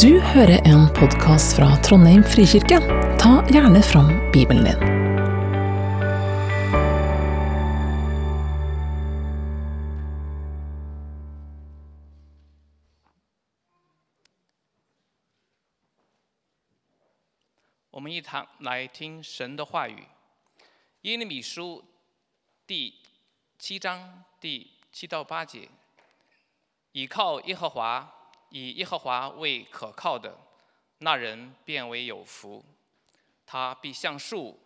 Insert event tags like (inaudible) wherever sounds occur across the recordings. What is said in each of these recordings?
Du hører en podkast fra Trondheim frikirke. Ta gjerne fram Bibelen din. 我们一堂来听神的话语，《耶利米书》第七章第七到八节：倚靠耶和华，以耶和华为可靠的，那人变为有福。他必像树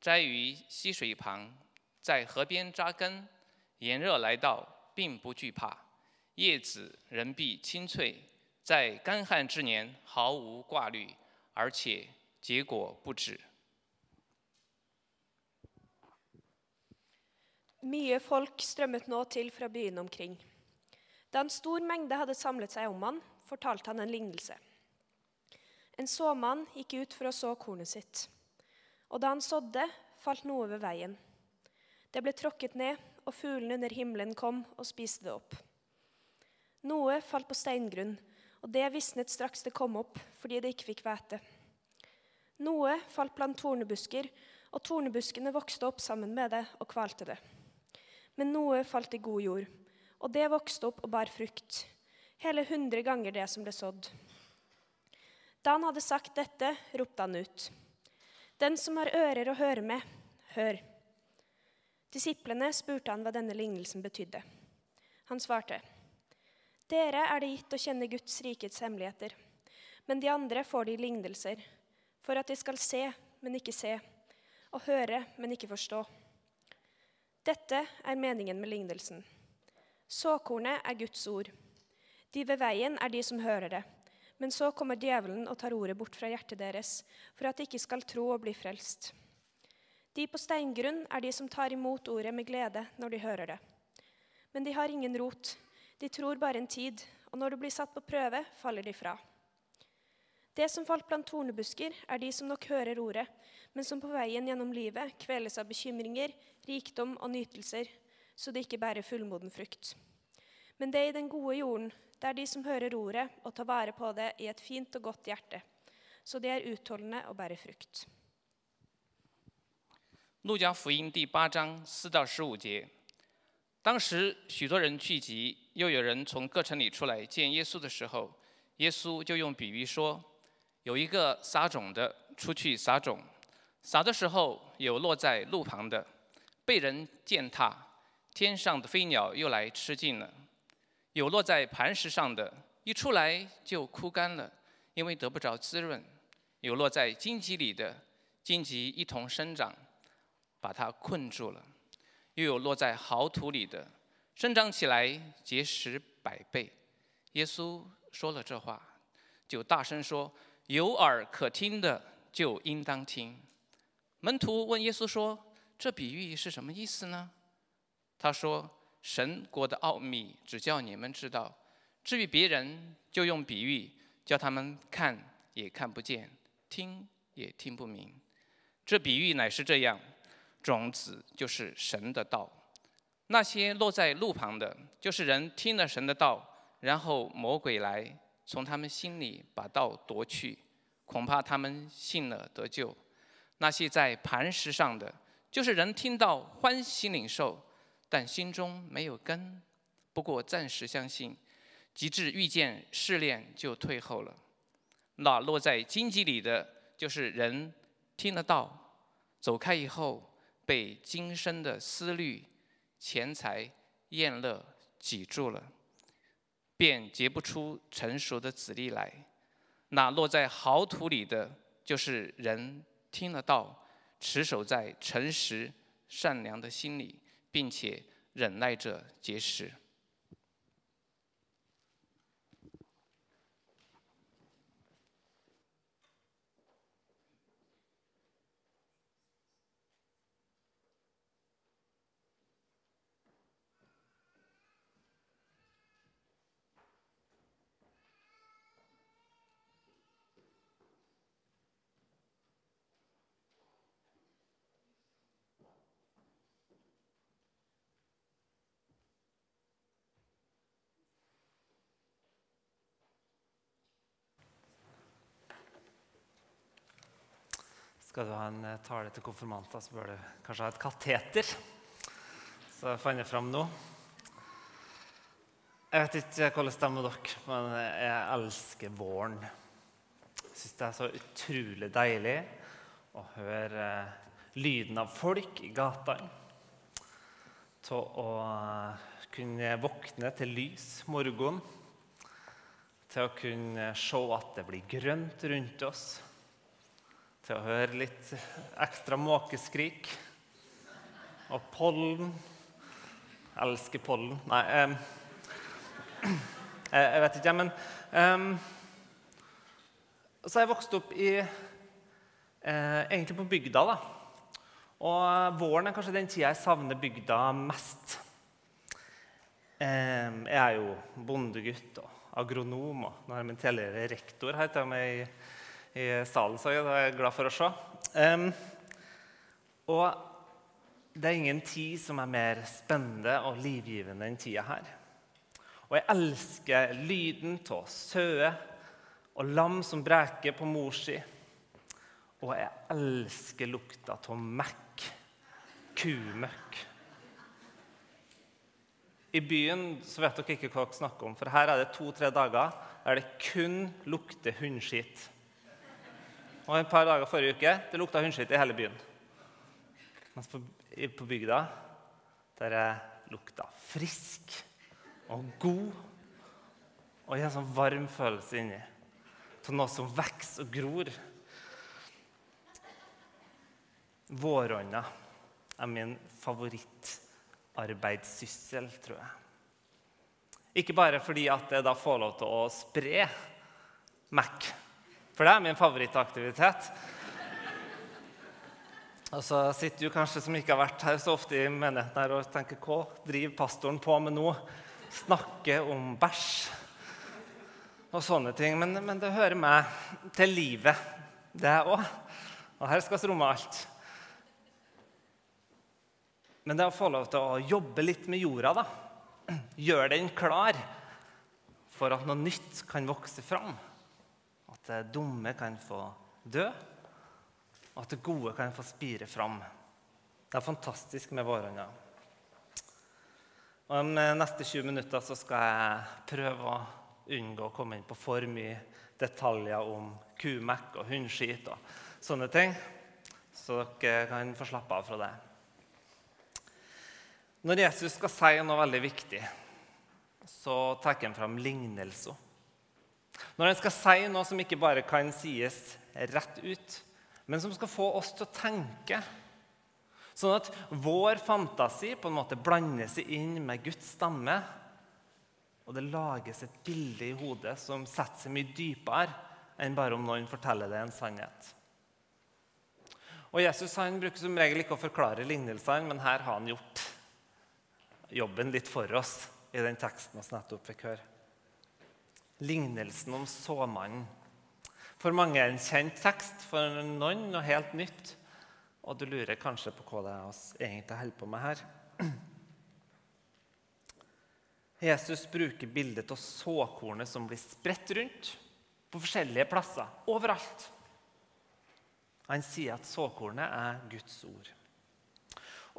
栽于溪水旁，在河边扎根，炎热来到，并不惧怕；叶子仍必青翠，在干旱之年毫无挂虑，而且结果不止。Mye folk strømmet nå til fra byene omkring. Da en stor mengde hadde samlet seg om han, fortalte han en lignelse. En såmann gikk ut for å så kornet sitt. Og da han sådde, falt noe ved veien. Det ble tråkket ned, og fuglene under himmelen kom og spiste det opp. Noe falt på steingrunn, og det visnet straks det kom opp, fordi det ikke fikk hvete. Noe falt blant tornebusker, og tornebuskene vokste opp sammen med det og kvalte det. Men noe falt i god jord, og det vokste opp og bar frukt, hele hundre ganger det som ble sådd. Da han hadde sagt dette, ropte han ut. Den som har ører å høre med, hør. Disiplene spurte han hva denne lignelsen betydde. Han svarte, Dere er det gitt å kjenne Guds rikets hemmeligheter, men de andre får de lignelser, for at de skal se, men ikke se, og høre, men ikke forstå. Dette er meningen med lignelsen. Såkornet er Guds ord. De ved veien er de som hører det. Men så kommer djevelen og tar ordet bort fra hjertet deres, for at de ikke skal tro og bli frelst. De på steingrunn er de som tar imot ordet med glede når de hører det. Men de har ingen rot. De tror bare en tid, og når det blir satt på prøve, faller de fra. Det som falt blant tornebusker, er de som nok hører ordet, men som på veien gjennom livet kveles av bekymringer, rikdom og nytelser, så de ikke bærer fullmoden frukt. Men det i den gode jorden, det er de som hører ordet og tar vare på det i et fint og godt hjerte, så de er utholdende og bærer frukt. 路加福音第八章四到十五节，当时许多人聚集，又有人从各城里出来见耶稣的时候，耶稣就用比喻说：有一个撒种的出去撒种，撒的时候有落在路旁的，被人践踏，天上的飞鸟又来吃尽了；有落在磐石上的，一出来就枯干了，因为得不着滋润；有落在荆棘里的，荆棘一同生长。把它困住了；又有落在好土里的，生长起来结实百倍。耶稣说了这话，就大声说：“有耳可听的就应当听。”门徒问耶稣说：“这比喻是什么意思呢？”他说：“神国的奥秘只叫你们知道，至于别人，就用比喻叫他们看也看不见，听也听不明。这比喻乃是这样。”种子就是神的道，那些落在路旁的，就是人听了神的道，然后魔鬼来从他们心里把道夺去，恐怕他们信了得救。那些在磐石上的，就是人听到欢喜领受，但心中没有根，不过暂时相信，及至遇见试炼就退后了。那落在荆棘里的，就是人听得到，走开以后。被今生的思虑、钱财、厌乐挤住了，便结不出成熟的子粒来。那落在好土里的，就是人听了道，持守在诚实、善良的心里，并且忍耐者结实。Skal du ha en eh, tale til konfirmanter, så bør du kanskje ha et kateter. Så jeg fant det fram nå. Jeg vet ikke hvordan det er dere, men jeg elsker våren. Jeg syns det er så utrolig deilig å høre eh, lyden av folk i gatene. Til å eh, kunne våkne til lys morgen. Til å kunne se at det blir grønt rundt oss til å høre litt ekstra måkeskrik. Og pollen. Jeg elsker pollen. Nei um, jeg, jeg, vet ikke, men um, Så jeg vokst opp i uh, Egentlig på bygda, da. Og våren er kanskje den tida jeg savner bygda mest. Um, jeg er jo bondegutt og agronom, og nå er jeg min tidligere rektor her til meg i salen, så det er jeg glad for å se. Um, og det er ingen tid som er mer spennende og livgivende enn tida her. Og jeg elsker lyden av søe og lam som breker på mors si. Og jeg elsker lukta av mekk, kumøkk. I byen så vet dere ikke hva dere snakker om, for her er det to-tre dager der det kun lukter hundskitt. Og et par dager forrige uke det lukta hundskitt i hele byen. Mens på, på bygda der det lukta frisk og god og en sånn varm følelse inni. Av noe som vokser og gror. Våronna er min favorittarbeidssyssel, tror jeg. Ikke bare fordi at jeg da får lov til å spre Mac for det er min favorittaktivitet. Og så sitter du kanskje som ikke har vært her så ofte i menigheten her og tenker hva driver pastoren på med nå? Snakke om bæsj og sånne ting. Men, men det hører meg til livet, det òg. Og her skal vi romme alt. Men det å få lov til å jobbe litt med jorda, da, gjøre den klar for at noe nytt kan vokse fram at det dumme kan få dø, og at det gode kan få spire fram. Det er fantastisk med våronna. Og De neste 20 minutter så skal jeg prøve å unngå å komme inn på for mye detaljer om kumekk og hundskit og sånne ting, så dere kan få slappe av fra det. Når Jesus skal si noe veldig viktig, så tar han fram lignelser. Når en skal si noe som ikke bare kan sies rett ut, men som skal få oss til å tenke. Sånn at vår fantasi på en måte blander seg inn med Guds stemme. Og det lages et bilde i hodet som setter seg mye dypere enn bare om noen forteller det en sannhet. Og Jesus han bruker som regel ikke å forklare lignelsene, men her har han gjort jobben litt for oss i den teksten vi nettopp fikk høre lignelsen om såmannen. For mange er en kjent tekst, for noen noe helt nytt. Og du lurer kanskje på hva det er oss egentlig holder på med her. Jesus bruker bildet av såkornet som blir spredt rundt på forskjellige plasser, overalt. Han sier at såkornet er Guds ord.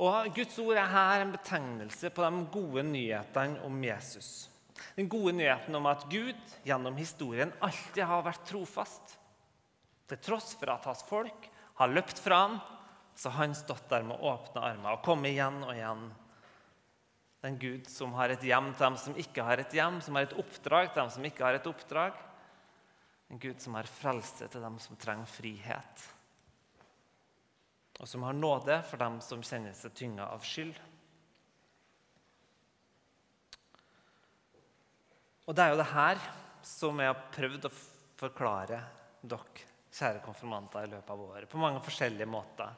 Og Guds ord er her en betegnelse på de gode nyhetene om Jesus. Den gode nyheten om at Gud gjennom historien alltid har vært trofast. Til tross for at hans folk har løpt fra ham, så har han stått der med åpne armer og kommet igjen og igjen. Den Gud som har et hjem til dem som ikke har et hjem, som har et oppdrag til dem som ikke har et oppdrag. En Gud som har frelse til dem som trenger frihet. Og som har nåde for dem som kjenner seg tynga av skyld. Og det er jo det her som jeg har prøvd å forklare dere, kjære konfirmanter, i løpet av året. På mange forskjellige måter.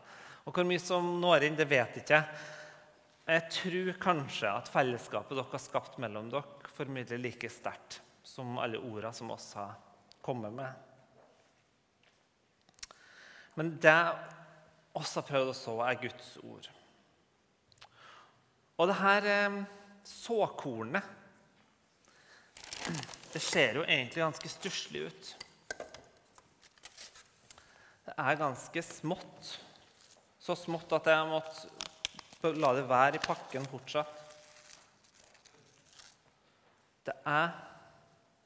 Og hvor mye som når inn, det vet jeg ikke. Jeg tror kanskje at fellesskapet dere har skapt mellom dere, formidler like sterkt som alle orda som oss har kommet med. Men det oss har prøvd å så, er Guds ord. Og det her eh, såkornet det ser jo egentlig ganske stusslig ut. Det er ganske smått. Så smått at jeg måtte la det være i pakken fortsatt. Det er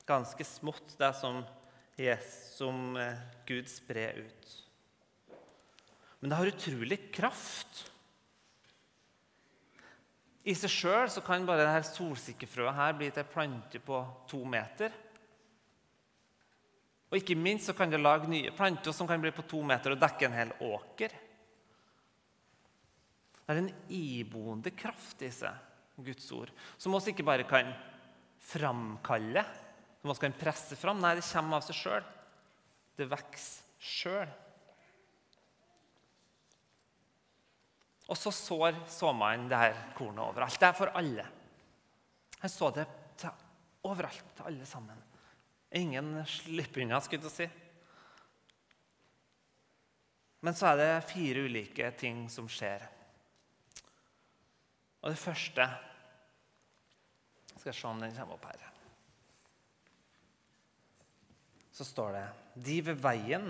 ganske smått, det som, som eh, Gud sprer ut. Men det har utrolig kraft. I seg sjøl kan bare dette solsikkefrøet her bli til ei plante på to meter. Og ikke minst så kan det lage nye planter som kan bli på to meter og dekke en hel åker. Det er en iboende kraft i seg, Guds ord, som vi ikke bare kan framkalle, som vi kan presse fram. Nei, det kommer av seg sjøl. Det vokser sjøl. Og så sår såmannen det her kornet overalt. Det er for alle. Han så det overalt, til alle sammen. Ingen slipper unna, skulle jeg si. Men så er det fire ulike ting som skjer. Og det første Skal jeg se om den kommer opp her. Så står det De ved veien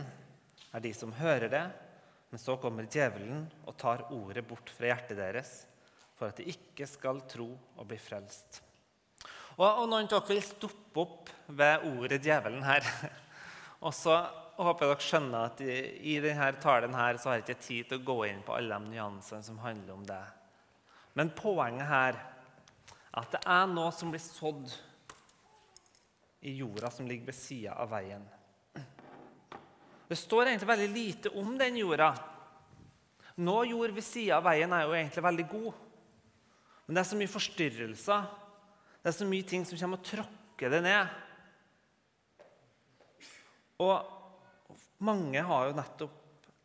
er de som hører det, men så kommer djevelen og tar ordet bort fra hjertet deres, for at de ikke skal tro og bli frelst. Og, og Noen av dere vil stoppe opp ved ordet 'djevelen' her. (laughs) Og så håper jeg dere skjønner at i, denne talen her så har jeg ikke tid til å gå inn på alle de nyansene som handler om det. Men poenget her er at det er noe som blir sådd i jorda som ligger ved sida av veien. Det står egentlig veldig lite om den jorda. Nå jord ved sida av veien er jo egentlig veldig god. Men det er så mye forstyrrelser. Det er så mye ting som kommer og tråkker det ned. Og mange har jo nettopp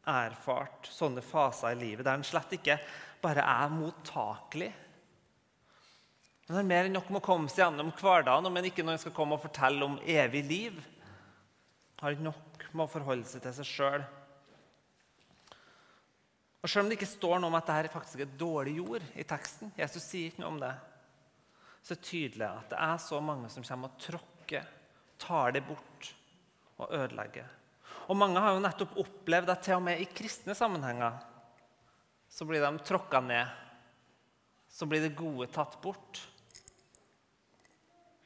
erfart sånne faser i livet der en slett ikke bare er mottakelig. Men det er mer enn nok med å komme seg gjennom hverdagen, men ikke når en skal komme og fortelle om evig liv. Har ikke nok med å forholde seg til seg sjøl. Og Selv om det ikke står noe om at dette faktisk er dårlig jord i teksten, Jesus sier ikke noe om det, så er det tydelig at det er så mange som kommer og tråkker, tar det bort og ødelegger. Og Mange har jo nettopp opplevd at til og med i kristne sammenhenger så blir de tråkka ned. Så blir det gode tatt bort.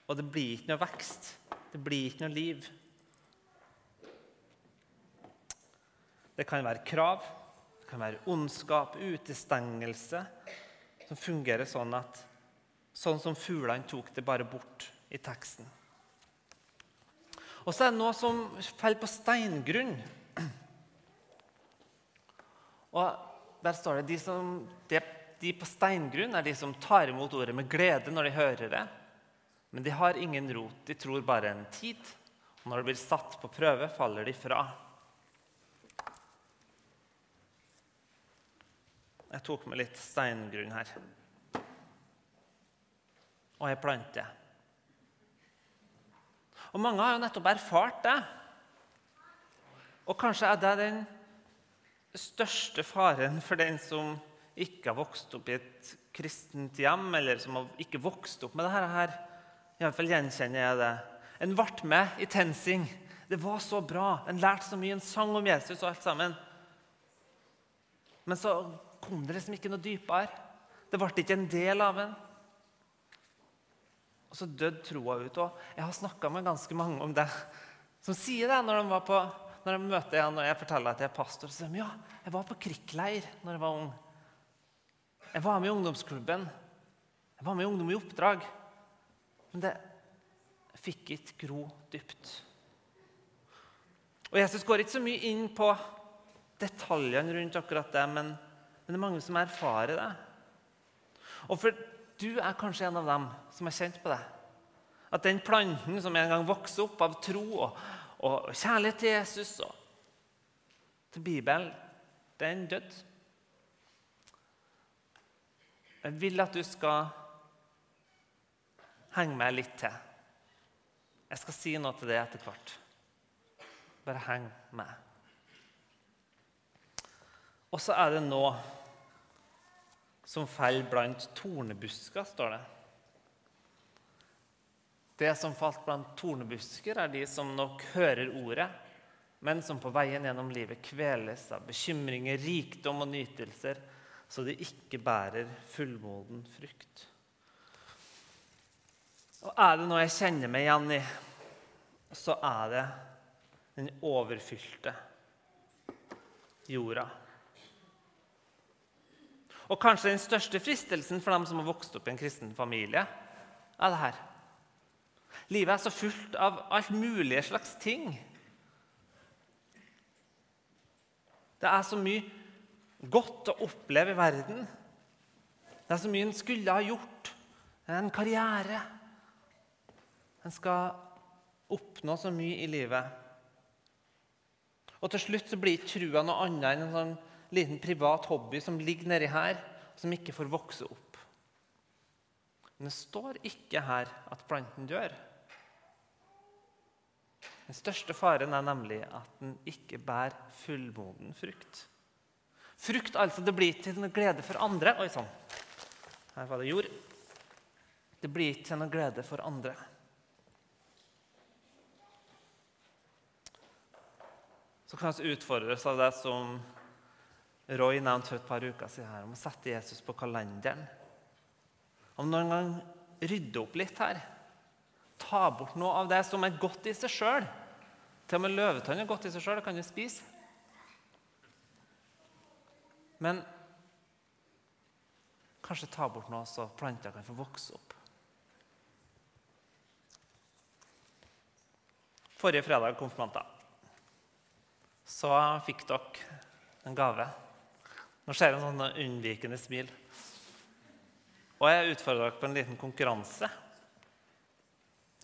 Og det blir ikke noe vekst. Det blir ikke noe liv. Det kan være krav, det kan være ondskap, utestengelse, som fungerer sånn at sånn som fuglene tok det bare bort i teksten. Og så er det noe som faller på steingrunn. Og der står det de, som, de, de på steingrunn er de som tar imot ordet med glede når de hører det. Men de har ingen rot. De tror bare en tid. Og når det blir satt på prøve, faller de fra. Jeg tok med litt steingrunn her. Og ei plante. Og mange har jo nettopp erfart det. Og kanskje er det den største faren for den som ikke har vokst opp i et kristent hjem, eller som har ikke vokst opp med dette her. Iallfall gjenkjenner jeg det. En ble med i TenSing. Det var så bra. En lærte så mye. En sang om Jesus og alt sammen. Men så kom det liksom ikke noe dypere. Det ble ikke en del av en. Og så døde troa ut. Og jeg har snakka med ganske mange om det, som sier det når de, på, når de møter igjen og jeg forteller at jeg er pastor. Så sier de ja, jeg var på krigsleir når jeg var ung. Jeg var med i ungdomsklubben. Jeg var med i Ungdom i oppdrag. Men det fikk ikke gro dypt. Og Jesus går ikke så mye inn på detaljene rundt akkurat det, men men det er mange som erfarer det. Og for du er kanskje en av dem som har kjent på det. At den planten som en gang vokste opp av tro og, og kjærlighet til Jesus og til Bibelen, den døde. Jeg vil at du skal henge meg litt til. Jeg skal si noe til det etter hvert. Bare heng med. Og så er det nå som faller blant tornebusker, står det. Det som falt blant tornebusker, er de som nok hører ordet, men som på veien gjennom livet kveles av bekymringer, rikdom og nytelser, så de ikke bærer fullmoden frukt. Og er det noe jeg kjenner meg igjen i, så er det den overfylte jorda. Og kanskje den største fristelsen for dem som har vokst opp i en kristen familie, er det her. Livet er så fullt av alt mulige slags ting. Det er så mye godt å oppleve i verden. Det er så mye en skulle ha gjort. En karriere. En skal oppnå så mye i livet. Og til slutt så blir ikke trua noe annet enn en sånn liten privat hobby som ligger nedi her, som ikke får vokse opp. Men det står ikke her at planten dør. Den største faren er nemlig at den ikke bærer fullmoden frukt. Frukt altså, det blir til noe glede for andre. Oi sann, her var det jord. Det blir ikke til noe glede for andre. Så kan vi utfordres av det som Roy nevnte for et par uker siden, her, om å sette Jesus på kalenderen. Om noen gang rydde opp litt her. Ta bort noe av det som er godt i seg sjøl. Til og med løvetann er godt i seg sjøl, det kan du spise. Men kanskje ta bort noe så planter kan få vokse opp. Forrige fredag, konfirmanter, så fikk dere en gave. Nå ser jeg en sånn unnvikende smil. Og jeg utfordrer dere på en liten konkurranse.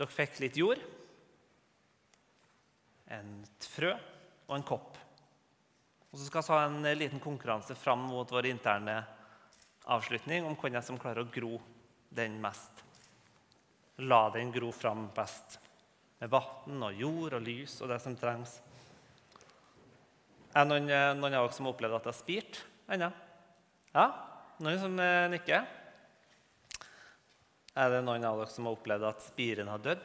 Dere fikk litt jord, et frø og en kopp. Og Så skal vi ha en liten konkurranse fram mot vår interne avslutning om hvem som klarer å gro den mest. La den gro fram best. Med vann og jord og lys og det som trengs. Er det noen, noen av dere som har opplevd at det har spirt? Ennå? Ja? Noen som eh, nikker? Er det noen av dere som har opplevd at spiren har dødd?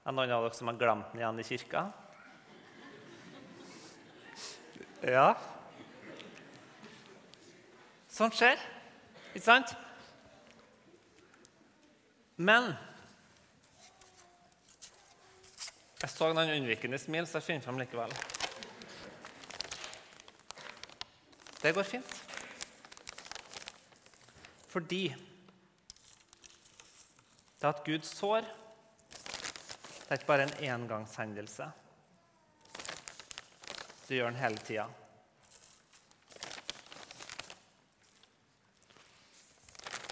Er det noen av dere som har glemt den igjen i kirka? Ja. Sånt skjer, ikke sant? Men jeg så noen unnvikende smil, så jeg finner fram likevel. Det går fint. Fordi det at Gud sår, det er ikke bare en engangshendelse. Det gjør han hele tida.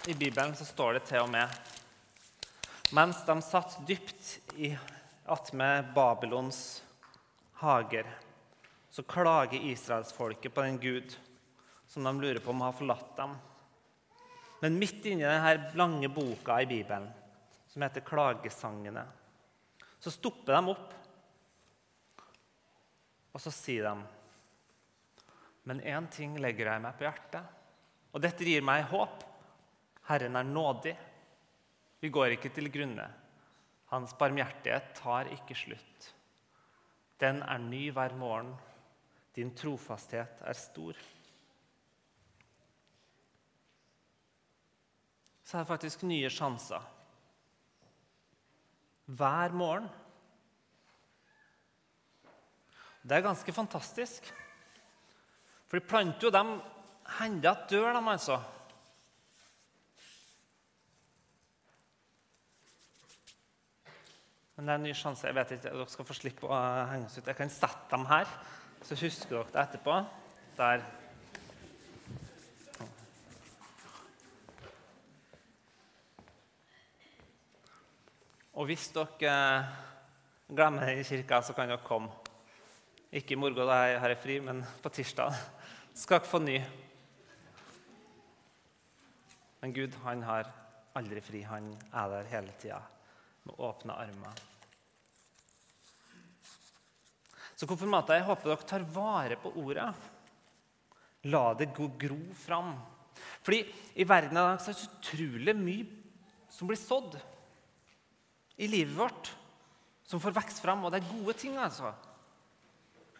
I Bibelen så står det til og med mens de satt dypt i attmed Babylons hager, så klager israelsfolket på den Gud som de lurer på om har forlatt dem. Men midt inni denne lange boka i Bibelen, som heter 'Klagesangene', så stopper de opp, og så sier de Men én ting legger jeg meg på hjertet, og dette gir meg håp. Herren er nådig. Vi går ikke til grunne. Hans barmhjertighet tar ikke slutt. Den er ny hver morgen. Din trofasthet er stor. Så er det faktisk nye sjanser. Hver morgen. Det er ganske fantastisk. For de planter jo dem hender at dør, de altså. Men det er en ny sjanse. Jeg vet ikke, Dere skal få slippe å henge oss ut. Jeg kan sette dem her, så husker dere det etterpå. Der hvis dere eh, glemmer det i kirka, så kan dere komme. Ikke i morgen, da har jeg fri, men på tirsdag skal dere få ny. Men Gud han har aldri fri. Han er der hele tida med åpne armer. Så konfirmater, jeg håper dere tar vare på ordet. La det gå gro fram. Fordi i verden er det så utrolig mye som blir sådd i livet vårt som får vokse fram. Og det er gode ting, altså.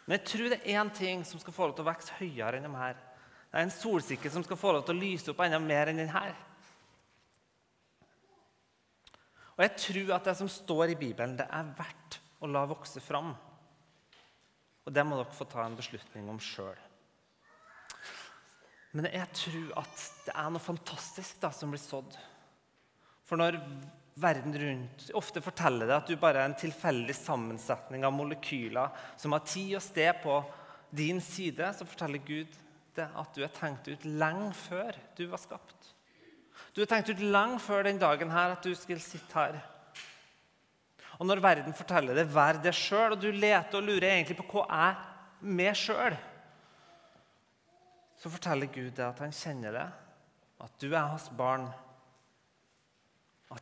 Men jeg tror det er én ting som skal få lov til å vokse høyere enn de her. Det er en solsikke som skal få lov til å lyse opp enda mer enn den her. Og jeg tror at det som står i Bibelen, det er verdt å la vokse fram. Og det må dere få ta en beslutning om sjøl. Men jeg tror at det er noe fantastisk da, som blir sådd. For når verden rundt ofte forteller deg at du bare er en tilfeldig sammensetning av molekyler som har tid og sted på din side, så forteller Gud det at du er tenkt ut lenge før du var skapt. Du er tenkt ut lenge før den dagen her at du skulle sitte her. Og når verden forteller det, vær det sjøl, og du leter og lurer egentlig på hva er med sjøl, så forteller Gud det at han kjenner det, at du er hans barn.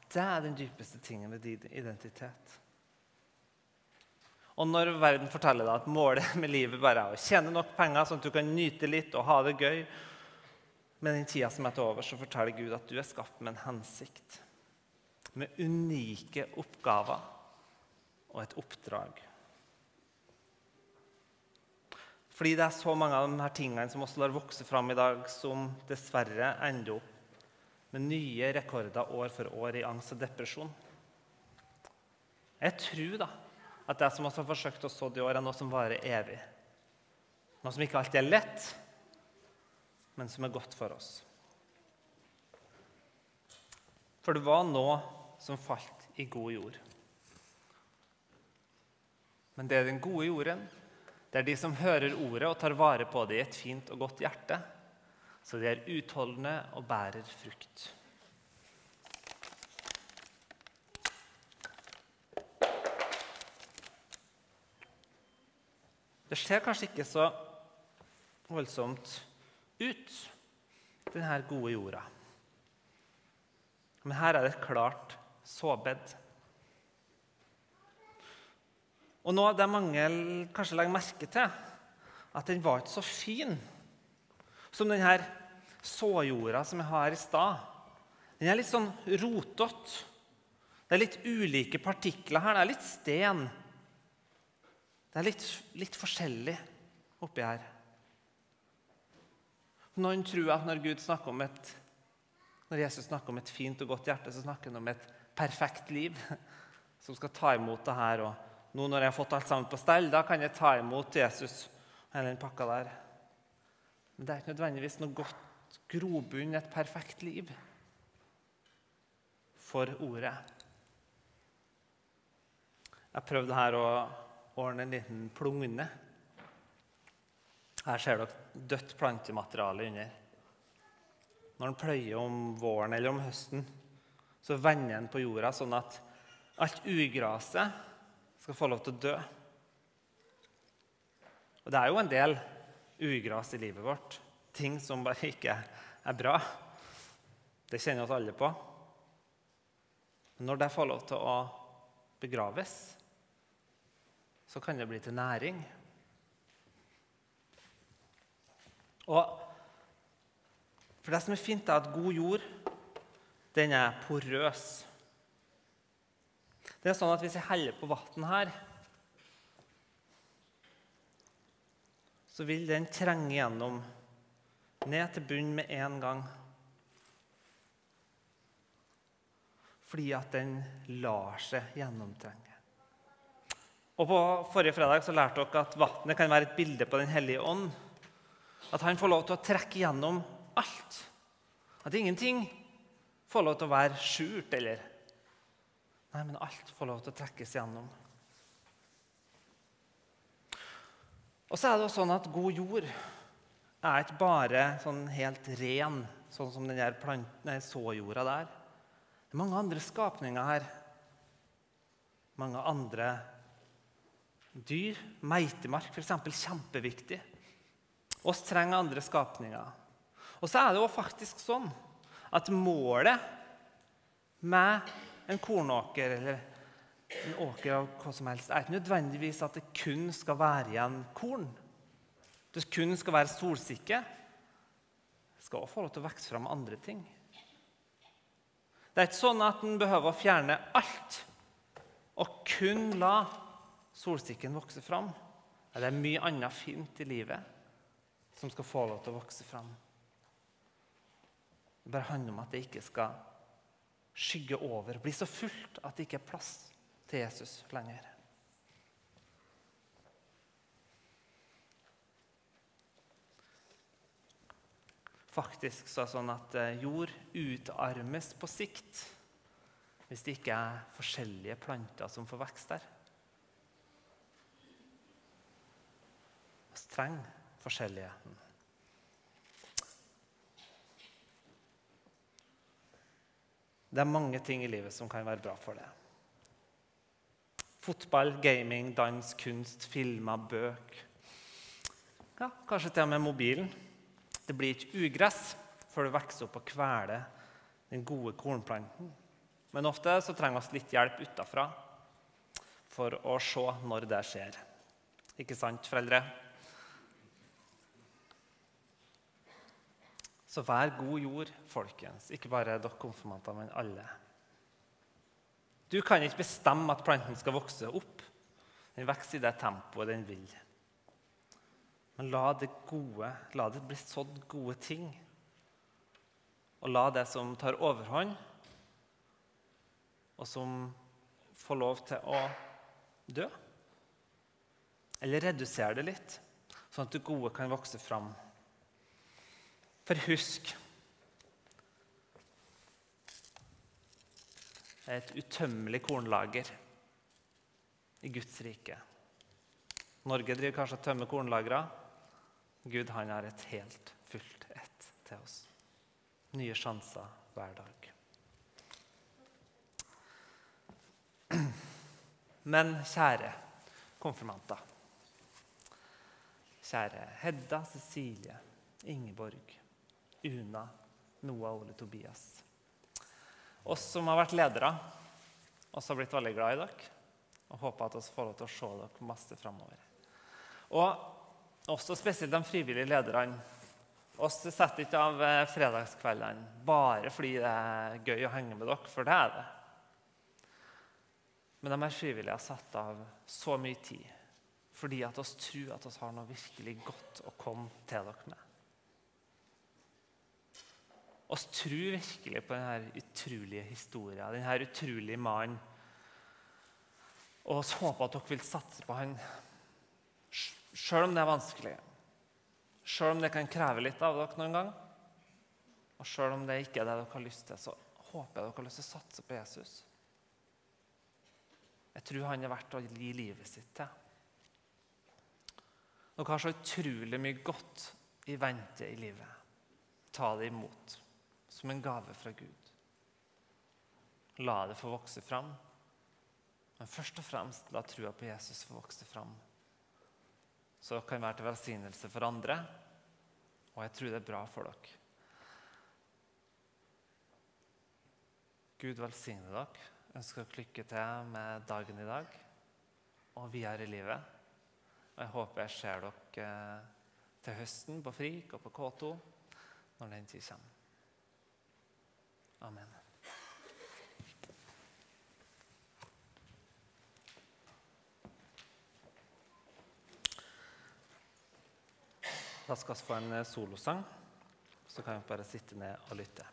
Det er den dypeste tingen ved din identitet. Og når verden forteller deg at målet med livet bare er å tjene nok penger, sånn at du kan nyte litt og ha det gøy, med den tida som er til over, så forteller Gud at du er skapt med en hensikt. Med unike oppgaver og et oppdrag. Fordi det er så mange av de her tingene som også lar vokse fram i dag, som dessverre ender opp med nye rekorder år for år i angst og depresjon. Jeg tror da at det som vi har forsøkt å så i år, er noe som varer evig. Noe som ikke alltid er lett, men som er godt for oss. For det var noe som falt i god jord. Men det er den gode jorden. Det er de som hører ordet og tar vare på det i et fint og godt hjerte, så de er utholdende og bærer frukt. Det ser kanskje ikke så voldsomt ut, denne gode jorda. Men her er det et klart såbed. Og noe det mange kanskje legger merke til, at den var ikke så fin som denne såjorda som jeg har i stad. Den er litt sånn rotete. Det er litt ulike partikler her. Det er litt sten. Det er litt, litt forskjellig oppi her. Noen tror at når, Gud snakker om et, når Jesus snakker om et fint og godt hjerte, så snakker han om et perfekt liv (laughs) som skal ta imot det her. Og nå når jeg har fått alt sammen på stell, da kan jeg ta imot Jesus og hele den pakka der. Men det er ikke nødvendigvis noe godt grobunn, et perfekt liv, for ordet. Jeg prøvde her å ordne en liten plugne. Her ser dere dødt plantemateriale under. Når en pløyer om våren eller om høsten, så vender en på jorda sånn at alt ugraset skal få lov til å dø. Og det er jo en del ugras i livet vårt. Ting som bare ikke er bra. Det kjenner oss alle på. Men når det får lov til å begraves, så kan det bli til næring. Og for Det som er fint, er at god jord den er porøs. Det er sånn at Hvis jeg heller på vann her, så vil den trenge gjennom ned til bunnen med en gang. Fordi at den lar seg gjennomtrenge. Og På forrige fredag så lærte dere at vannet kan være et bilde på Den hellige ånd. At han får lov til å trekke gjennom alt. At ingenting får lov til å være skjult eller Nei, men alt får lov til å trekkes gjennom. Og så er det også sånn at god jord er ikke bare sånn helt ren, sånn som den der såjorda der. Det er mange andre skapninger her. Mange andre dyr. Meitemark, f.eks. Kjempeviktig. Oss trenger andre skapninger. Og så er det jo faktisk sånn at målet med en kornåker eller en åker av hva som helst er ikke nødvendigvis at det kun skal være igjen korn. Det kun skal være solsikke. Skal også få lov til å vokse fram andre ting. Det er ikke sånn at en behøver å fjerne alt og kun la solsikken vokse fram. Det er mye annet fint i livet som skal få lov til å vokse fram. Det bare handler om at det ikke skal skygge over, bli så fullt at det ikke er plass til Jesus lenger. Faktisk så er sånn at eh, jord utarmes på sikt hvis det ikke er forskjellige planter som får vekst der. Vi trenger forskjelligheten. Det er mange ting i livet som kan være bra for det. Fotball, gaming, dans, kunst, filmer, bøk. Ja, kanskje til og med mobilen. Det blir ikke ugress før det vokser opp og kveler den gode kornplanten. Men ofte så trenger vi litt hjelp utafra for å se når det skjer. Ikke sant, foreldre? Så vær god jord, folkens. Ikke bare dere konfirmanter, men alle. Du kan ikke bestemme at planten skal vokse opp. Den vokser i det tempoet den vil. Men la det gode, la det bli sådd gode ting. Og la det som tar overhånd, og som får lov til å dø Eller redusere det litt, sånn at det gode kan vokse fram. For husk Det er et utømmelig kornlager i Guds rike. Norge driver kanskje og tømmer kornlagre. Gud han har et helt fullt ett til oss. Nye sjanser hver dag. Men kjære konfirmanter. Kjære Hedda, Cecilie, Ingeborg, Una, Noah, Ole, Tobias. Oss som har vært ledere, oss har blitt veldig glad i dere og håper at vi får lov til å se dere masse framover. Og også spesielt de frivillige lederne. Oss setter ikke av eh, fredagskveldene bare fordi det er gøy å henge med dere, for det er det. Men de her frivillige har satt av så mye tid fordi at oss tror at vi har noe virkelig godt å komme til dere med. Vi tror virkelig på denne utrolige historien, denne utrolige mannen. Og vi håper at dere vil satse på han sjøl om det er vanskelig. Sjøl om det kan kreve litt av dere noen gang. Og sjøl om det ikke er det dere har lyst til, så håper jeg dere har lyst til å satse på Jesus. Jeg tror han er verdt å gi livet sitt til. Dere har så utrolig mye godt i vente i livet. Ta det imot som en gave fra Gud. La det få vokse fram. Men først og fremst la trua på Jesus få vokse fram. Så kan være til velsignelse for andre, og jeg tror det er bra for dere. Gud velsigne dere. Ønsker dere lykke til med dagen i dag og videre i livet. Og jeg håper jeg ser dere eh, til høsten på FRIK og på K2 når den tid kommer. Amen. Da skal vi få en eh, solosang, så kan vi bare sitte ned og lytte.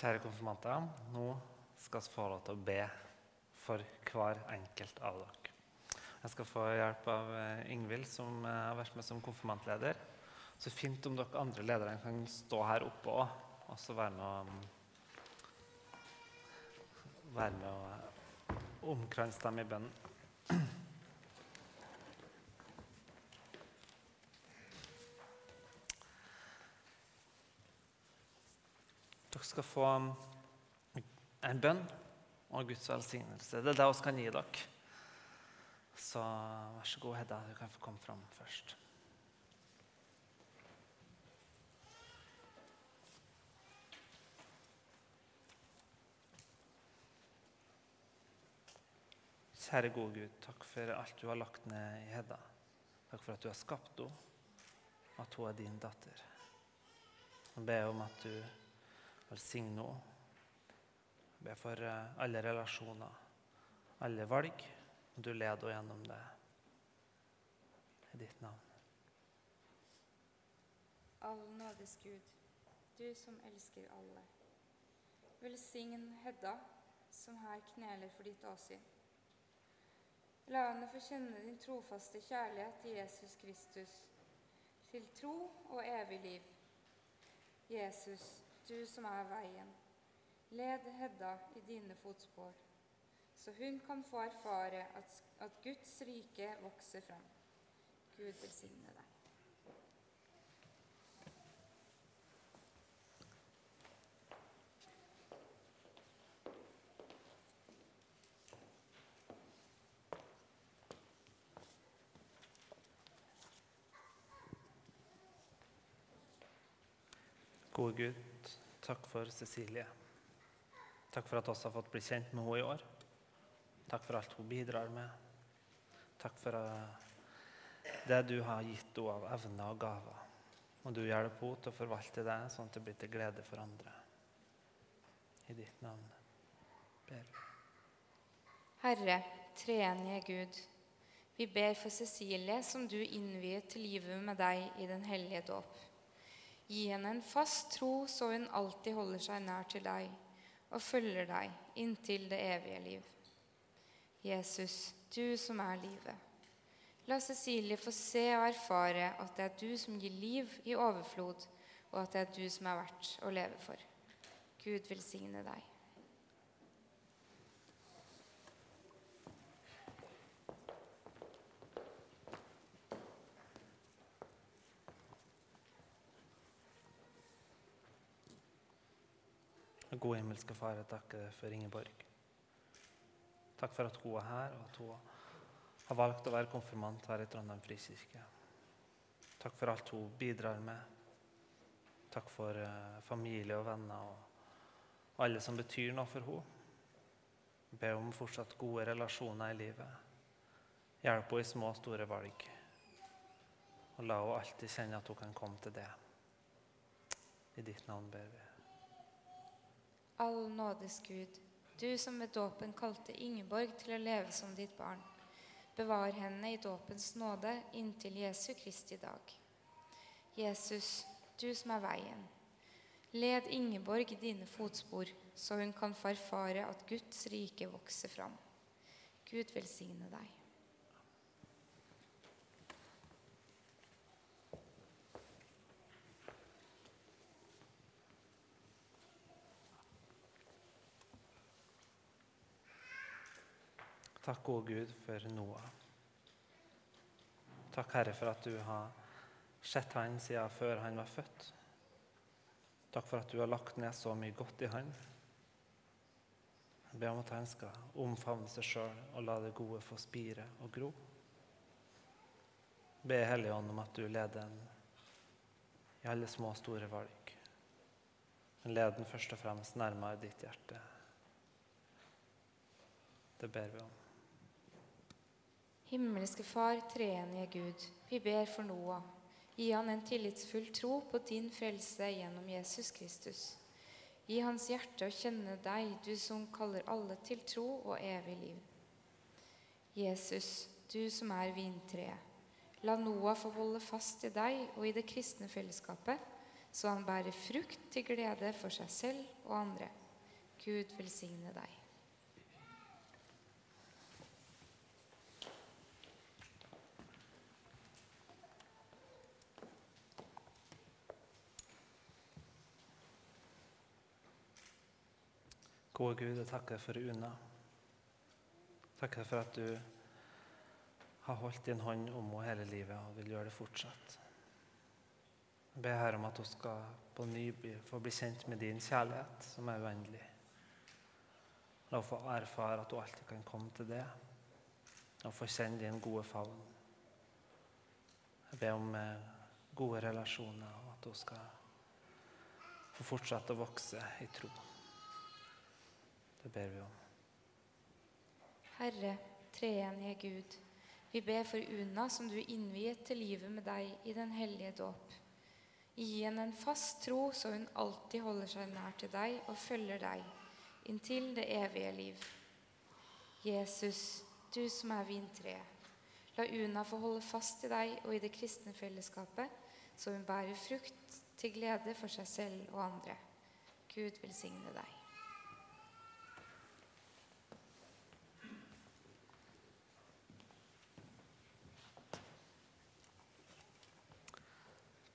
Kjære konfirmanter, nå skal vi få lov til å be for hver enkelt av dere. Jeg skal få hjelp av eh, Ingvild, som eh, har vært med som konfirmantleder. Så fint om dere andre ledere kan stå her oppe òg, og så være med å være med å eh, omkranse dem i bønnen. Dere skal få um, en bønn og Guds velsignelse. Det er det vi kan gi dere. Så vær så god, Hedda, du kan få komme fram først. Kjære gode Gud, takk for alt du har lagt ned i Hedda. Takk for at du har skapt henne, at hun er din datter. Jeg ber om at du velsigne henne. Be for eh, alle relasjoner, alle valg, du leder henne gjennom det. I ditt navn. All nådes Gud, du som elsker alle. Velsign Hedda, som her kneler for ditt åsyn. La henne få kjenne din trofaste kjærlighet til Jesus Kristus, til tro og evig liv. Jesus, du som er veien, led Hedda i dine fotspor, så hun kan få erfare at, at Guds rike vokser fram. Gud velsigne deg. Gode Gud, takk for Cecilie. Takk for at vi har fått bli kjent med henne i år. Takk for alt hun bidrar med. Takk for eh, det du har gitt henne av evner og gaver. Og du hjelper henne til å forvalte det sånn at det blir til glede for andre. I ditt navn ber. Herre, treenige Gud, vi ber for Cecilie, som du innviet til livet med deg i den hellige dåp. Gi henne en fast tro, så hun alltid holder seg nær til deg og følger deg inntil det evige liv. Jesus, du som er livet. La Cecilie få se og erfare at det er du som gir liv i overflod, og at det er du som er verdt å leve for. Gud velsigne deg. Gode himmelske Far, jeg takker deg for Ingeborg. Takk for at hun er her, og at hun har valgt å være konfirmant her i Trondheim frikirke. Takk for alt hun bidrar med. Takk for uh, familie og venner og alle som betyr noe for henne. Be om fortsatt gode relasjoner i livet. Hjelp henne i små og store valg. Og la henne alltid kjenne at hun kan komme til det. I ditt navn ber vi. All nådes Gud, du som med dåpen kalte Ingeborg til å leve som ditt barn. Bevar henne i dåpens nåde inntil Jesu Kristi dag. Jesus, du som er veien. Led Ingeborg i dine fotspor, så hun kan få erfare at Guds rike vokser fram. Gud velsigne deg. Takk, gode Gud, for Noah. Takk, Herre, for at du har sett han siden før han var født. Takk for at du har lagt ned så mye godt i han. Jeg ber om at han skal omfavne seg sjøl og la det gode få spire og gro. Jeg ber Hellige Ånd om at du leder ham i alle små og store valg. Men led den først og fremst nærmere ditt hjerte. Det ber vi om. Himmelske Far, treenige Gud, vi ber for Noah. Gi han en tillitsfull tro på din frelse gjennom Jesus Kristus. Gi hans hjerte å kjenne deg, du som kaller alle til tro og evig liv. Jesus, du som er vintreet. La Noah få holde fast i deg og i det kristne fellesskapet, så han bærer frukt til glede for seg selv og andre. Gud velsigne deg. Gode Gud, jeg takker for Una. Takker for at du har holdt din hånd om henne hele livet og vil gjøre det fortsatt. Jeg ber her om at hun skal på ny få bli kjent med din kjærlighet, som er uendelig. La henne få erfare at hun alltid kan komme til det, og få kjenne din gode favn. Jeg ber om eh, gode relasjoner, og at hun skal få fortsette å vokse i tro. Det ber vi om. Herre, treenige Gud, vi ber for Una som du innviet til livet med deg i den hellige dåp. Gi henne en fast tro, så hun alltid holder seg nær til deg og følger deg inntil det evige liv. Jesus, du som er vintreet, la Una få holde fast i deg og i det kristne fellesskapet, så hun bærer frukt til glede for seg selv og andre. Gud velsigne deg.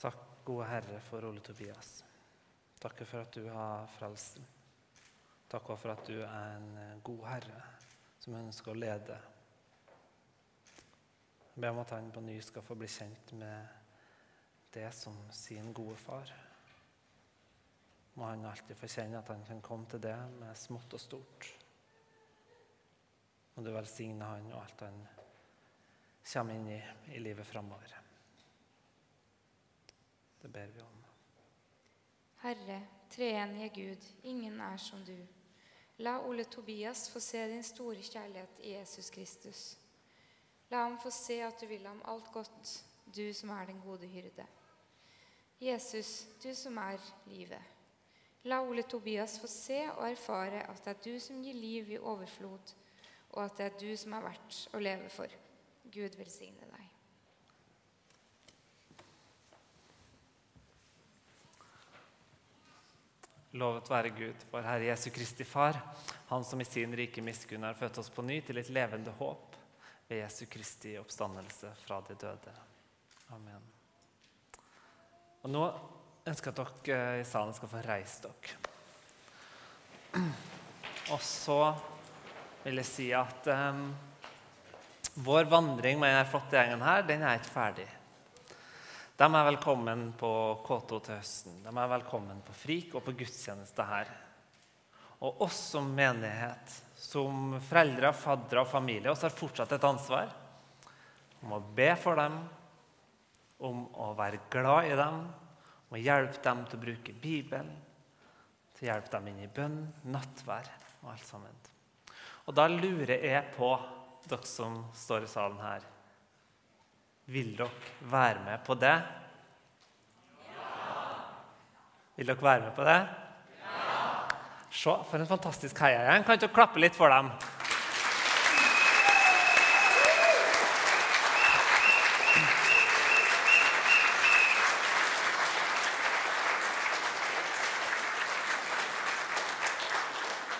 Takk, gode Herre, for Ole Tobias. Takk for at du har frelst ham. Takk også for at du er en eh, god herre som ønsker å lede. Ber om at han på ny skal få bli kjent med det som sin gode far. Må han alltid få kjenne at han kan komme til det med smått og stort. Må du velsigne han og alt han kommer inn i i livet framover. Det ber vi om. Herre, treenige Gud, ingen er som du. La Ole Tobias få se din store kjærlighet i Jesus Kristus. La ham få se at du vil ham alt godt, du som er den gode hyrde. Jesus, du som er livet. La Ole Tobias få se og erfare at det er du som gir liv i overflod, og at det er du som er verdt å leve for. Gud velsigne deg. Lovet være Gud, vår Herre Jesu Kristi Far, Han som i sin rike miskunn har født oss på ny til et levende håp ved Jesu Kristi oppstandelse fra de døde. Amen. Og Nå ønsker jeg at dere i salen skal få reist dere. Og så vil jeg si at um, vår vandring med denne flotte gjengen her, den er ikke ferdig. De er velkommen på K2 til høsten. De er velkommen på FRIK og på gudstjeneste her. Og oss som menighet, som foreldre, faddere og familie, oss har fortsatt et ansvar om å be for dem, om å være glad i dem, om å hjelpe dem til å bruke Bibelen, til å hjelpe dem inn i bønn, nattvær og alt sammen. Og da lurer jeg på, dere som står i salen her vil dere være med på det? Ja! Vil dere være med på det? Ja! Se, for en fantastisk heiagjeng. Kan ikke dere klappe litt for dem?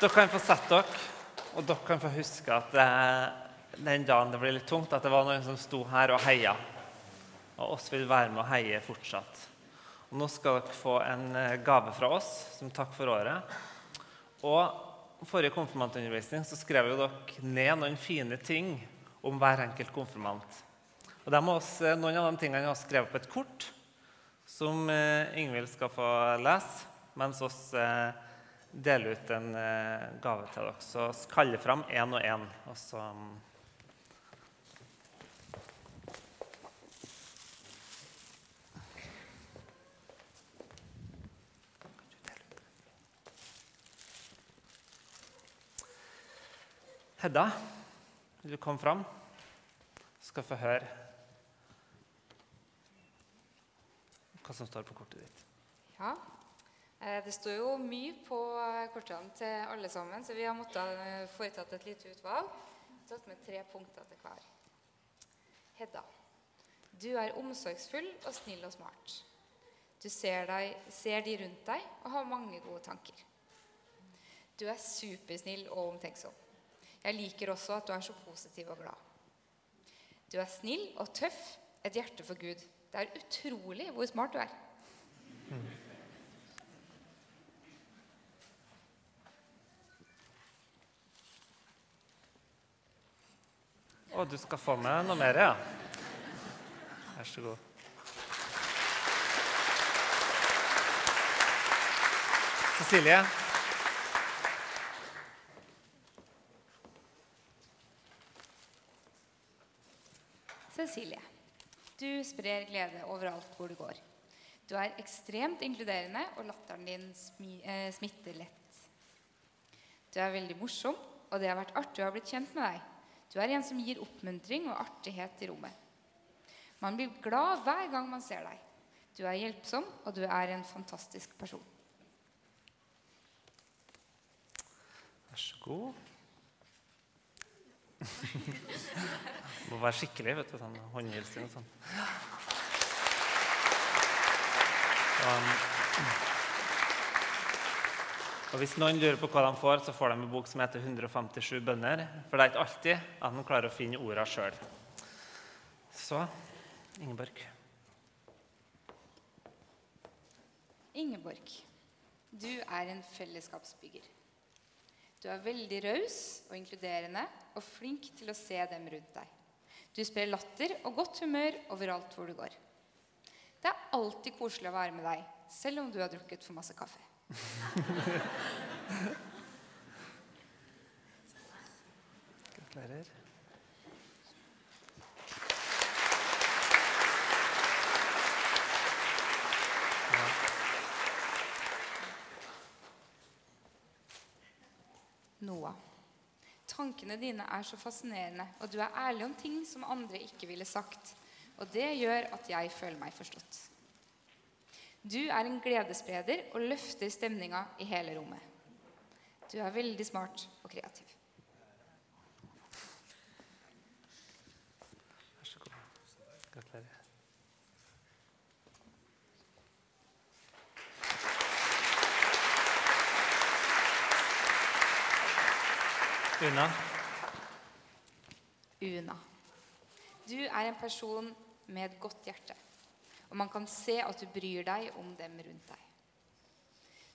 Dere kan få sette dere, og dere kan få huske at det den dagen det ble litt tungt, at det var noen som sto her og heia. Og oss vil være med og heie fortsatt. Og nå skal dere få en eh, gave fra oss som takk for året. Og forrige konfirmantundervisning så skrev jo dere ned noen fine ting om hver enkelt konfirmant. Og også, Noen av de tingene har skrevet på et kort som eh, Ingvild skal få lese, mens oss eh, deler ut en gave til dere. Så kaller fram én og én. Hedda, vil du komme fram? Skal få høre hva som står på kortet ditt. Ja, eh, det står jo mye på eh, kortene til alle sammen, så vi har måttet eh, foretatt et lite utvalg. Tatt med tre punkter til hver. Hedda. Du er omsorgsfull og snill og smart. Du ser, deg, ser de rundt deg og har mange gode tanker. Du er supersnill og omtenksom. Jeg liker også at du er så positiv og glad. Du er snill og tøff, et hjerte for Gud. Det er utrolig hvor smart du er. Å, du skal få med noe mer, ja. Vær så god. Cecilie. Cecilie, du sprer glede overalt hvor du går. Du er ekstremt inkluderende, og latteren din smi, eh, smitter lett. Du er veldig morsom, og det har vært artig å ha blitt kjent med deg. Du er en som gir oppmuntring og artighet i rommet. Man blir glad hver gang man ser deg. Du er hjelpsom, og du er en fantastisk person. Vær så god. (laughs) Må være skikkelig, vet du. Sånn håndhilsing og sånn. Og, og hvis noen lurer på hva de får, så får de en bok som heter 157 bønner. For det er ikke alltid at de klarer å finne orda sjøl. Så Ingeborg. Ingeborg, du er en fellesskapsbygger. Du er veldig raus og inkluderende og flink til å se dem rundt deg. Du sprer latter og godt humør overalt hvor du går. Det er alltid koselig å være med deg, selv om du har drukket for masse kaffe. Gratulerer. Noah. Tankene dine er så fascinerende, og du er ærlig om ting som andre ikke ville sagt. Og det gjør at jeg føler meg forstått. Du er en gledesspreder og løfter stemninga i hele rommet. Du er veldig smart og kreativ. Vær så god. Gratulerer. Una. Una. Du er en person med et godt hjerte, og man kan se at du bryr deg om dem rundt deg.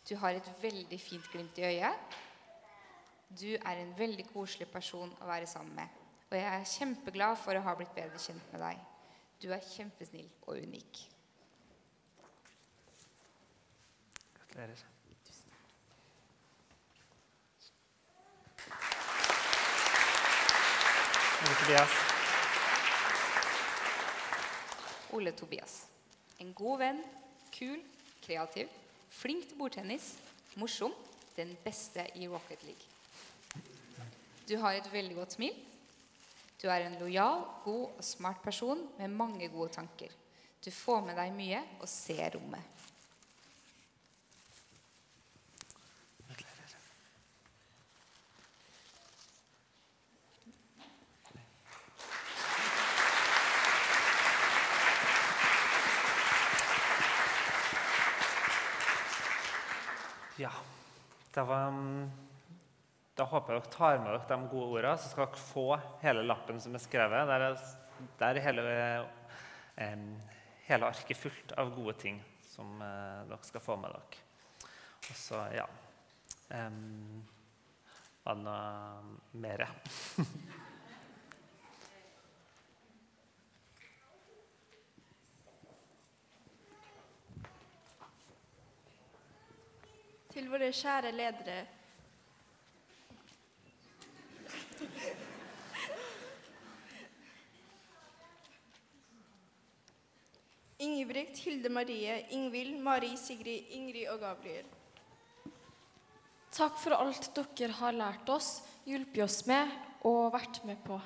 Du har et veldig fint glimt i øyet. Du er en veldig koselig person å være sammen med, og jeg er kjempeglad for å ha blitt bedre kjent med deg. Du er kjempesnill og unik. Gratulerer. Ole Tobias. Ole Tobias. En god venn, kul, kreativ, flink til bordtennis, morsom, den beste i Rocket League. Du har et veldig godt smil. Du er en lojal, god og smart person med mange gode tanker. Du får med deg mye og ser rommet. Gratulerer. Ja, da, mm, da håper jeg dere tar med dere de gode ordene, så skal dere få hele lappen som er skrevet. Der er, der er hele, eh, hele arket fullt av gode ting som eh, dere skal få med dere. Og så, ja em, Var det noe mer? (laughs) Til våre kjære ledere. Ingebrigt, Hilde Marie, Ingvild, Mari, Sigrid, Ingrid og Gabriel. Takk for alt dere har lært oss, hjulpet oss med og vært med på.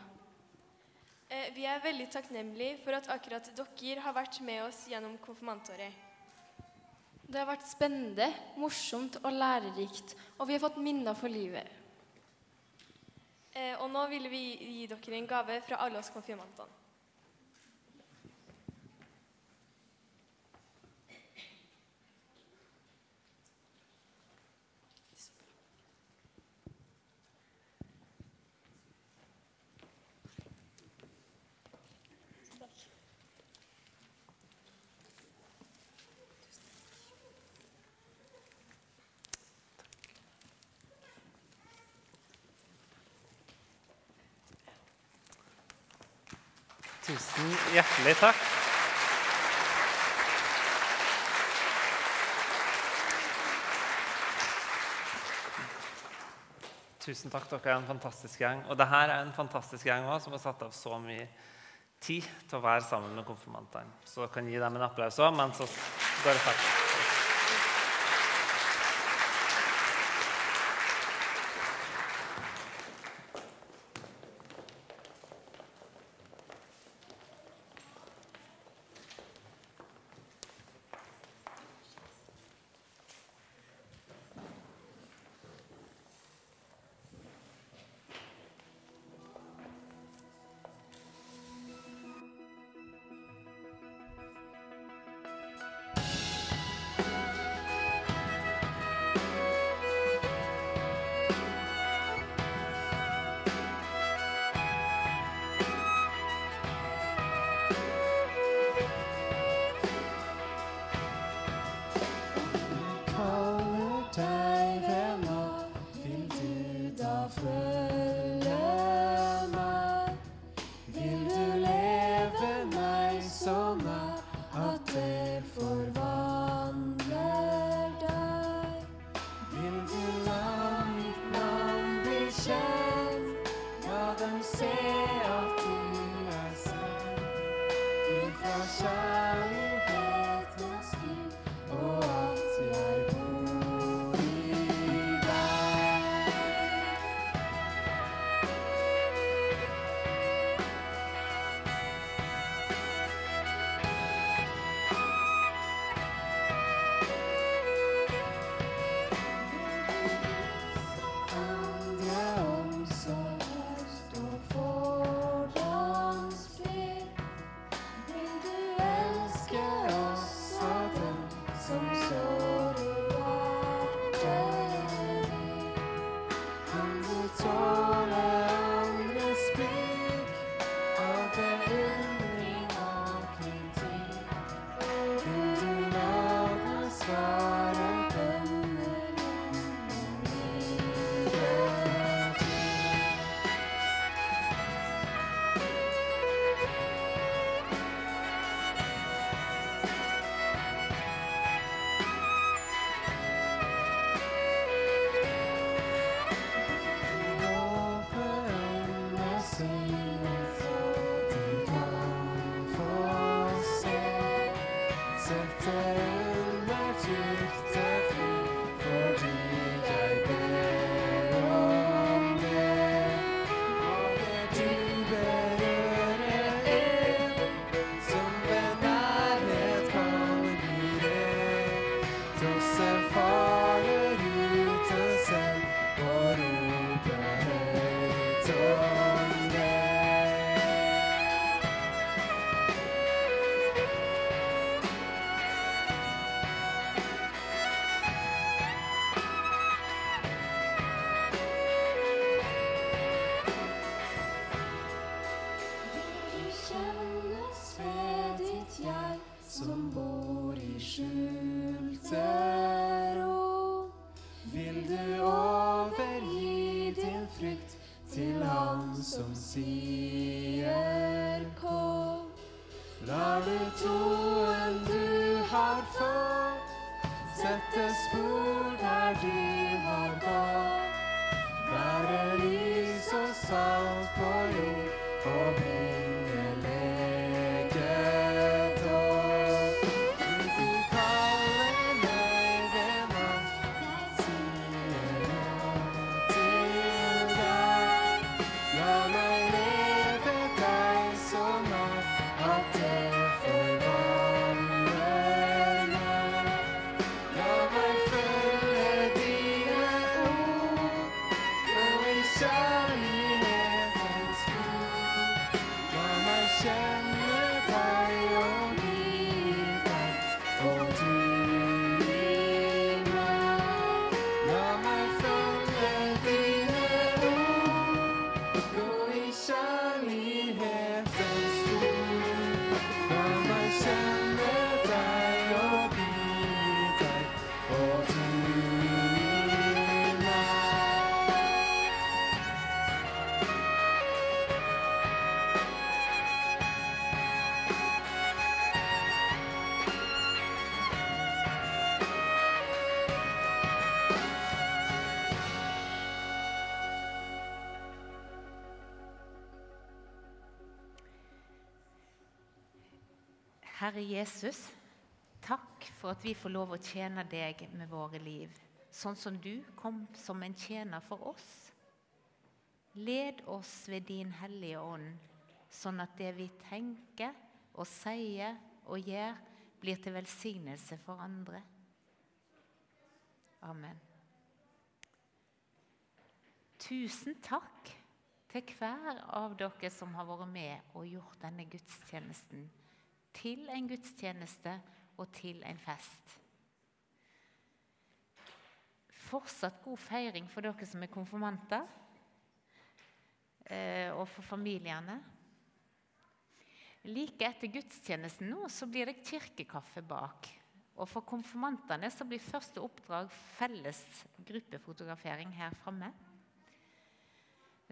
Eh, Vi er veldig takknemlige for at akkurat dere har vært med oss gjennom konfirmantåret. Det har vært spennende, morsomt og lærerikt, og vi har fått minner for livet. Eh, Og nå vil vi gi dere en gave fra alle oss konfirmantene. hjertelig takk. Tusen takk. Dere er en fantastisk gjeng. Og det her er en fantastisk gjeng også, som har satt av så mye tid til å være sammen med konfirmantene. Så dere kan gi dem en applaus òg men så går det snakker. Herre Jesus, takk for at vi får lov å tjene deg med våre liv, sånn som du kom som en tjener for oss. Led oss ved din hellige ånd, sånn at det vi tenker og sier og gjør, blir til velsignelse for andre. Amen. Tusen takk til hver av dere som har vært med og gjort denne gudstjenesten til en gudstjeneste og til en fest. Fortsatt god feiring for dere som er konfirmanter, eh, og for familiene. Like etter gudstjenesten nå så blir det kirkekaffe bak. Og for konfirmantene så blir første oppdrag felles gruppefotografering her framme.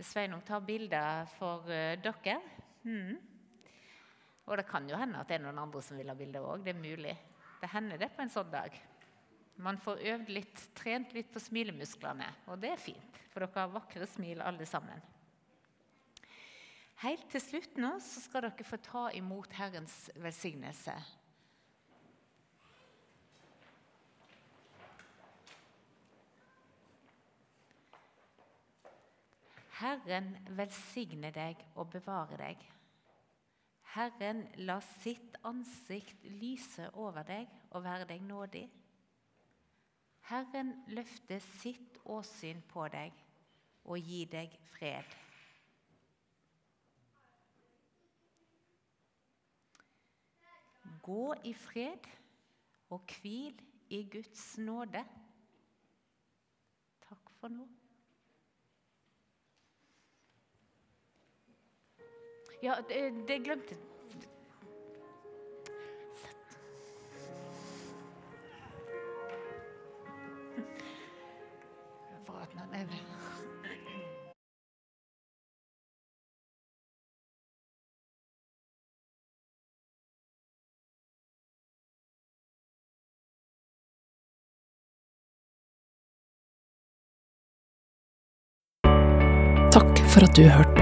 Sveinung tar bilder for eh, dere. Mm. Og det kan jo hende at det er noen andre som vil ha bilder òg. Det er mulig. Det hender det på en sånn dag. Man får øvd litt, trent litt på smilemusklene, og det er fint. For dere har vakre smil alle sammen. Helt til slutt nå så skal dere få ta imot Herrens velsignelse. Herren velsigne deg og bevare deg. Herren la sitt ansikt lyse over deg og være deg nådig. Herren løfte sitt åsyn på deg og gi deg fred. Gå i fred og hvil i Guds nåde. Takk for nå. Ja, det, det glemte Sett. At Takk for at du hørte på.